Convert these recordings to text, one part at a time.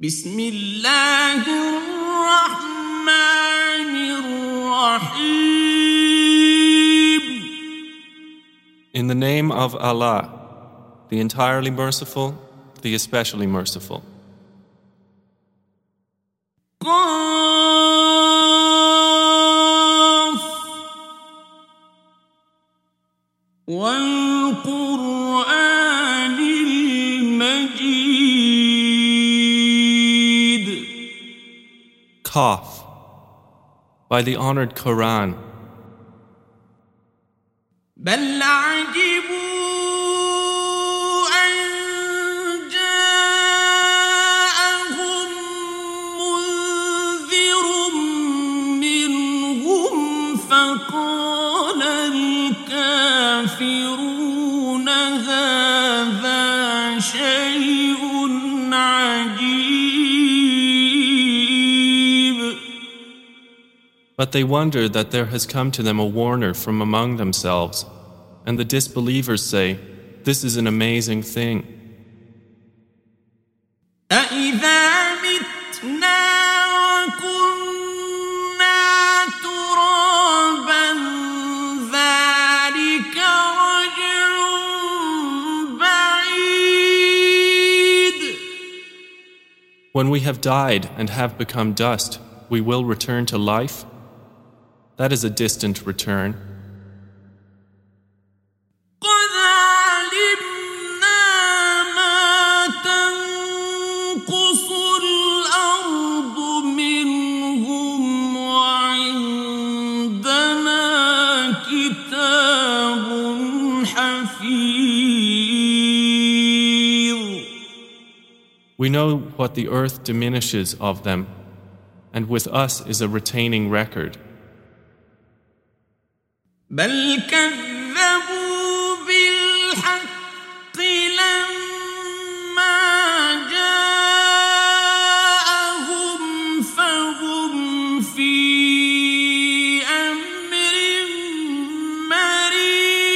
بسم الله الرحمن الرحيم In the name of Allah, the entirely merciful, the especially merciful. قاف Qaf, by the honored Quran, But they wonder that there has come to them a warner from among themselves, and the disbelievers say, This is an amazing thing. When we have died and have become dust, we will return to life? That is a distant return. We know what the earth diminishes of them, and with us is a retaining record. بل كذبوا بالحق لما جاءهم فهم في أمر مريج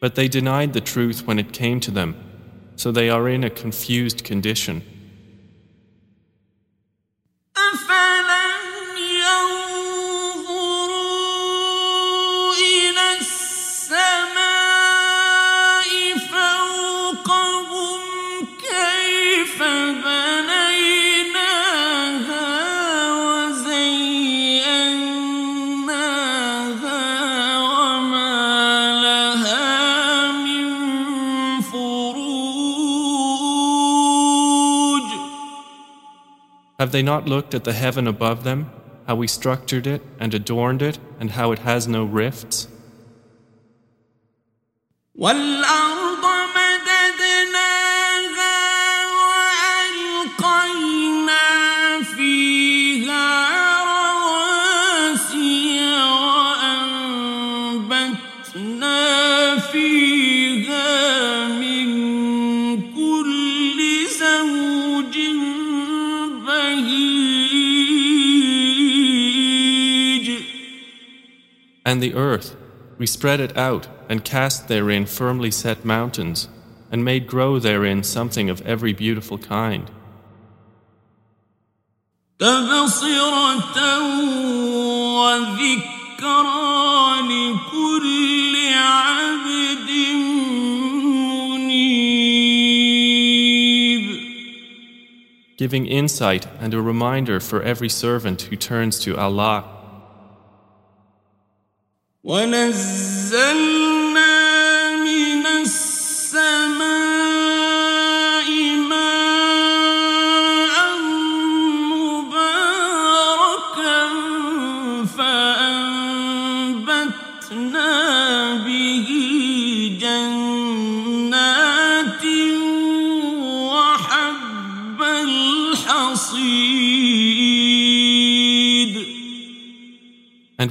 But they denied the truth when it came to them, so they are in a confused condition. Have they not looked at the heaven above them, how we structured it and adorned it, and how it has no rifts? and the earth. We spread it out and cast therein firmly set mountains, and made grow therein something of every beautiful kind. Giving insight and a reminder for every servant who turns to Allah ونزلنا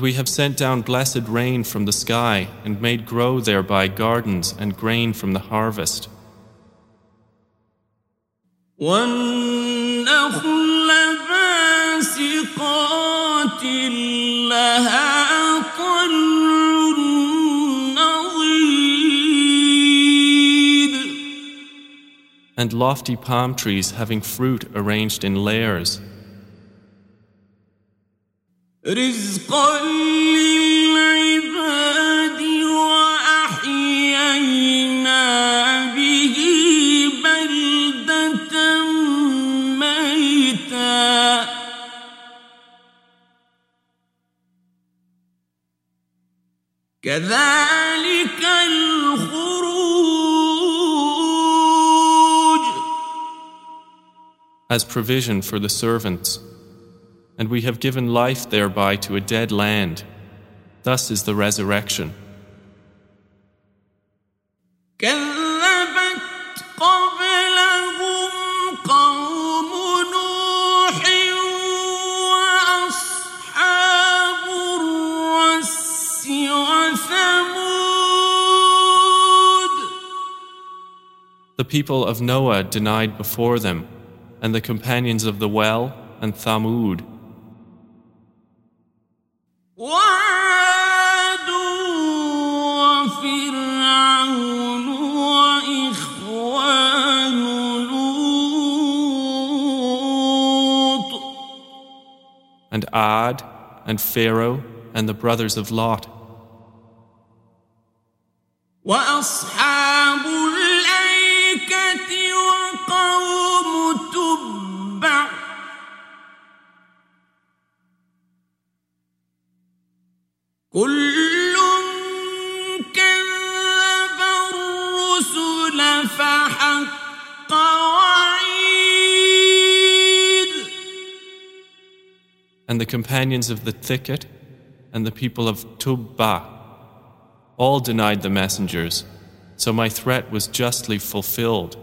And we have sent down blessed rain from the sky and made grow thereby gardens and grain from the harvest. And lofty palm trees having fruit arranged in layers. رزقا للعباد وأحيينا به بلدة ميتا كذلك الخروج as provision for the servants. and we have given life thereby to a dead land. Thus is the resurrection. The people of Noah denied before them, and the companions of the well and Thamud and Ad, and Pharaoh, and the brothers of Lot, كل كذب الرسل فحق وعيد and the companions of the thicket, and the people of Tubba, all denied the messengers, so my threat was justly fulfilled.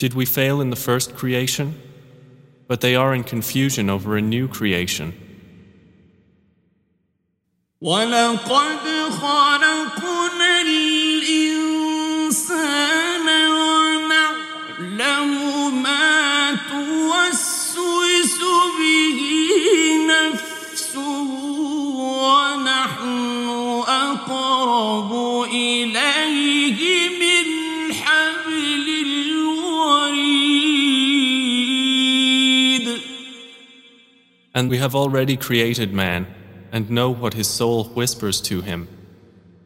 Did we fail in the first creation? But they are in confusion over a new creation. ولقد خلقنا And we have already created man, and know what his soul whispers to him,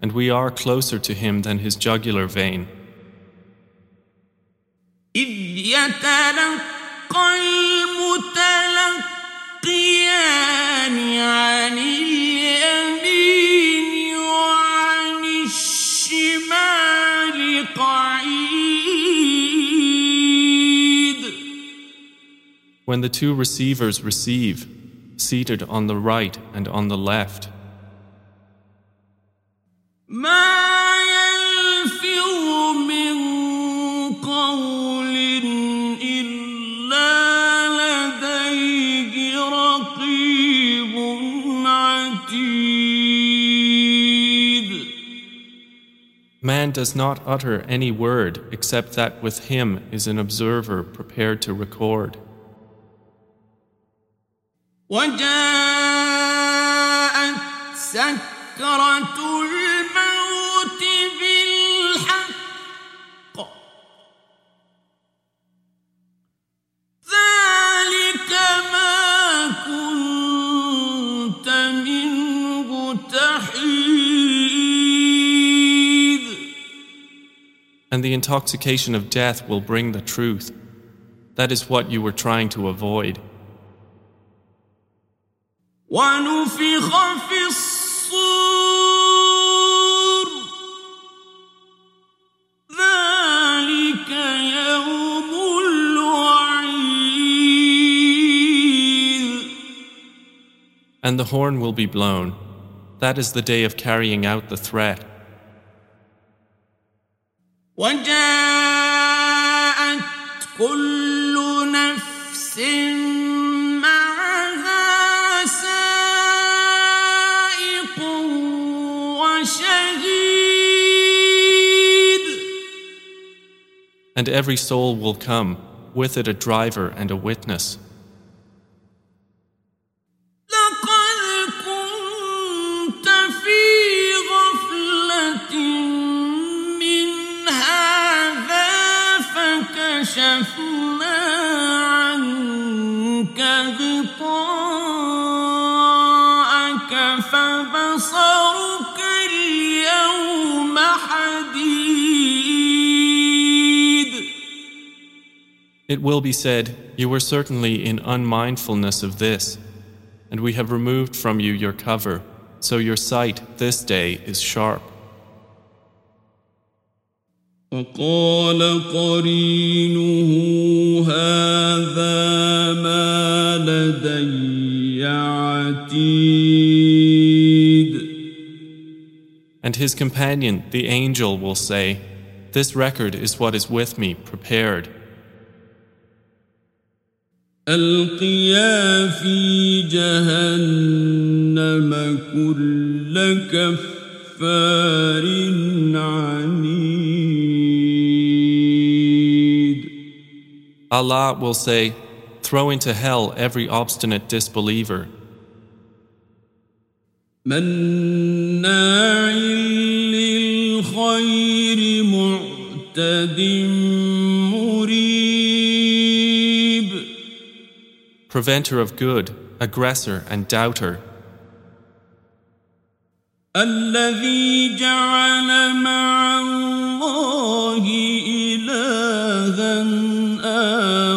and we are closer to him than his jugular vein. إذ When the two receivers receive, seated on the right and on the left, Man does not utter any word except that with him is an observer prepared to record. وجاءت سكرة الموت بالحق ذلك ما كنت منه تحيد And the intoxication of death will bring the truth. That is what you were trying to avoid. ونفخ في الصور ذلك يوم الوعيد And the horn will be blown. That is the day of carrying out the threat. وجاءت كل And every soul will come, with it a driver and a witness. It will be said, You were certainly in unmindfulness of this, and we have removed from you your cover, so your sight this day is sharp. وقال قرينه هذا ما لدي عتيد And his companion, the angel, will say, This record is what is with me, prepared. ألقيا في جهنم كل كفار عنيد Allah will say, Throw into hell every obstinate disbeliever, مناع للخير معتد preventer of good, aggressor, and doubter, الذي جعل مع الله إلها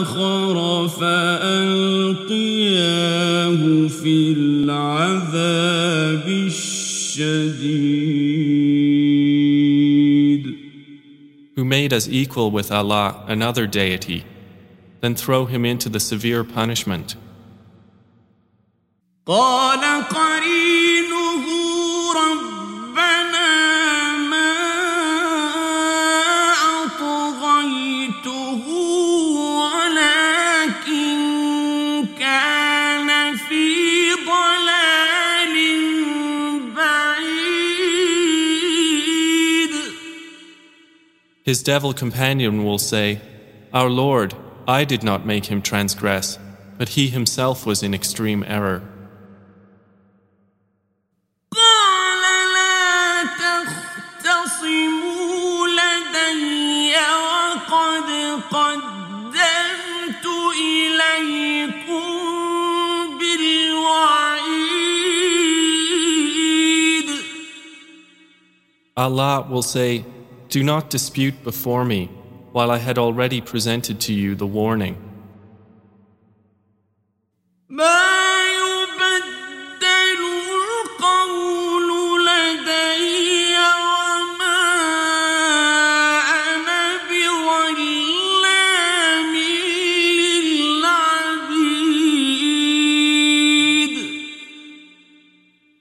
آخر فألقياه في العذاب الشديد who made as equal with Allah another deity, then throw him into the severe punishment. His devil companion will say, Our Lord, I did not make him transgress, but he himself was in extreme error. Allah will say, Do not dispute before me while I had already presented to you the warning.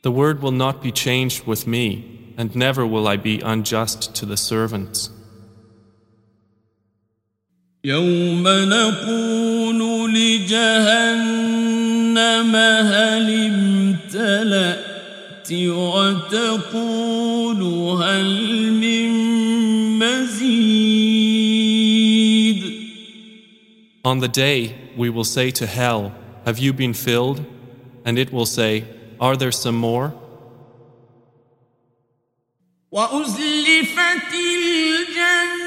The word will not be changed with me, and never will I be unjust to the servants. يوم نقول لجهنم هل امتلأت وتقول هل من مزيد On the day, we will say to hell, Have you been filled? And it will say, Are there some more? وأزلفت الجنة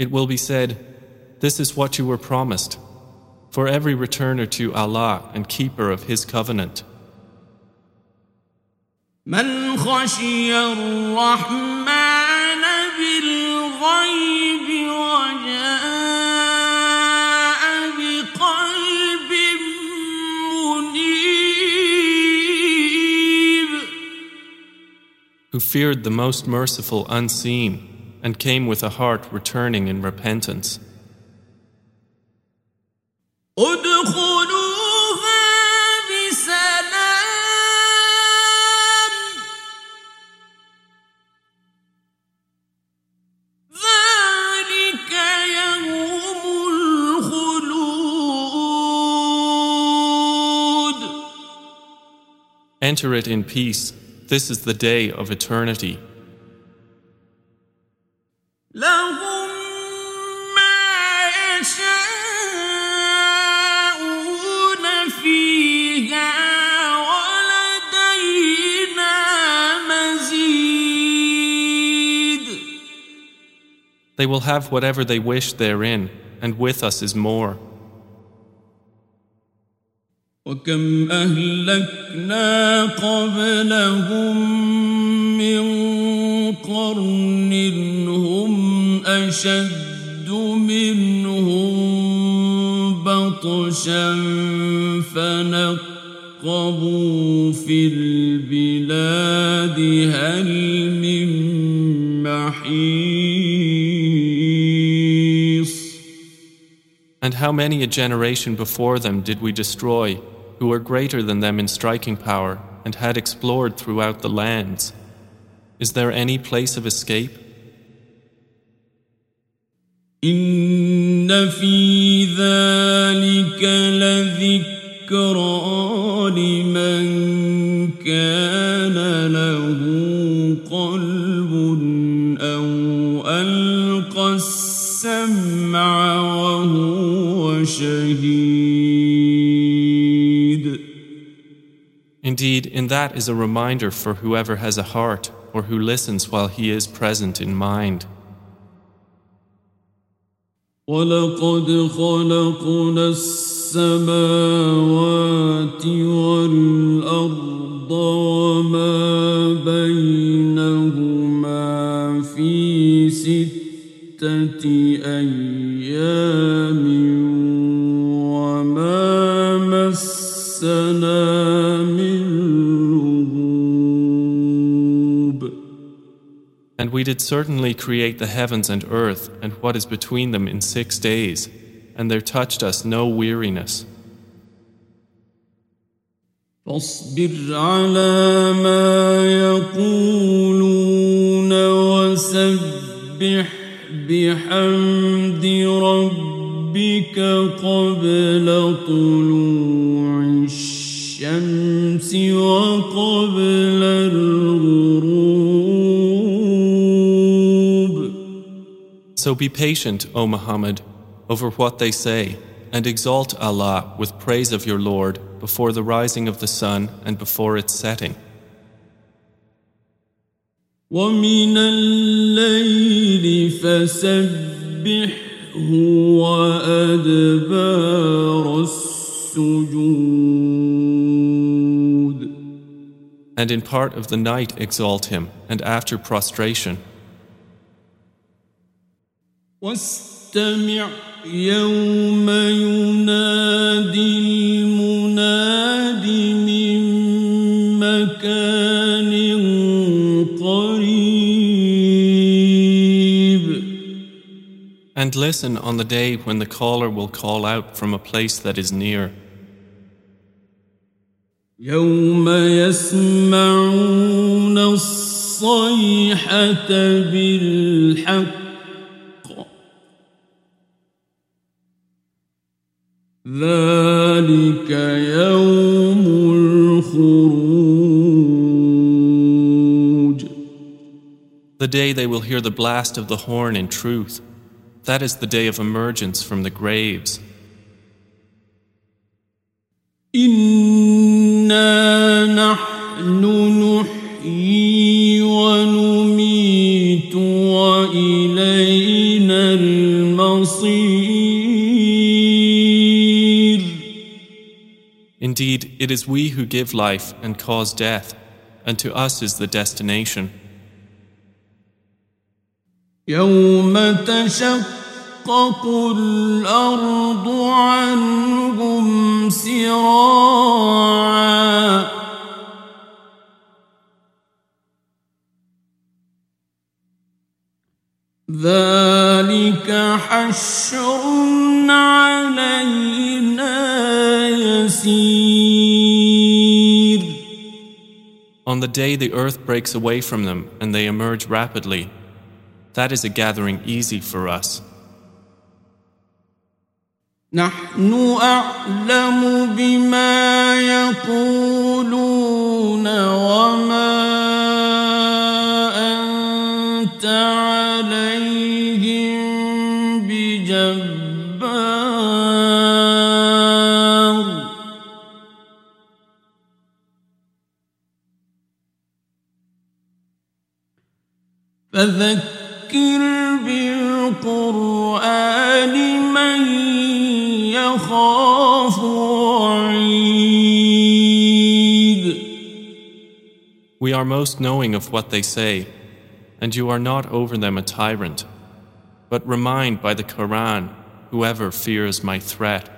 It will be said, This is what you were promised, for every returner to Allah and keeper of His covenant. من خشي الرحمن بالغيب وجاء بقلب منيب who feared the most merciful unseen and came with a heart returning in repentance. Enter it in peace. This is the day of eternity. They will have whatever they wish therein, and with us is more. وكم أهلكنا قبلهم من قرن هم أشد منهم بطشا فنقبوا في البلاد And how many a generation before them did we destroy, who were greater than them in striking power, and had explored throughout the lands? Is there any place of escape? إن في ذلك لذكرى لمن Indeed, in that is a reminder for whoever has a heart or who listens while he is present in mind. ولقد خلقنا السماوات we did certainly create the heavens and earth and what is between them in six days, and there touched us no weariness. فاصبر على ما يقولون وسبح بحمد ربك قبل طلوع الشمس وقبل الغروب So be patient, O Muhammad, over what they say, and exalt Allah with praise of your Lord before the rising of the sun and before its setting. ومن الليل فسبحه وأدبار السجود And in part of the night exalt him, and after prostration. واستمع يوم ينادي المناد من مكان قريب And listen on the day when the caller will call out from a place that is near. يوم يسمعون الصيحة بالحق ذلك يوم الخروج The day they will hear the blast of the horn in truth. That is the day of emergence from the graves. إنا نحن نحيي ونميت وإلينا Indeed, it is we who give life and cause death, and to us is the destination. يوم تشقق الأرض عنهم سراعا ذلك حشر علينا يسير On the day the earth breaks away from them and they emerge rapidly, that is a gathering easy for us. نحن أعلم بما يقولون وما أنت فذكر بالقرآن من يخاف وعيد. We are most knowing of what they say, and you are not over them a tyrant. But remind by the Quran whoever fears my threat.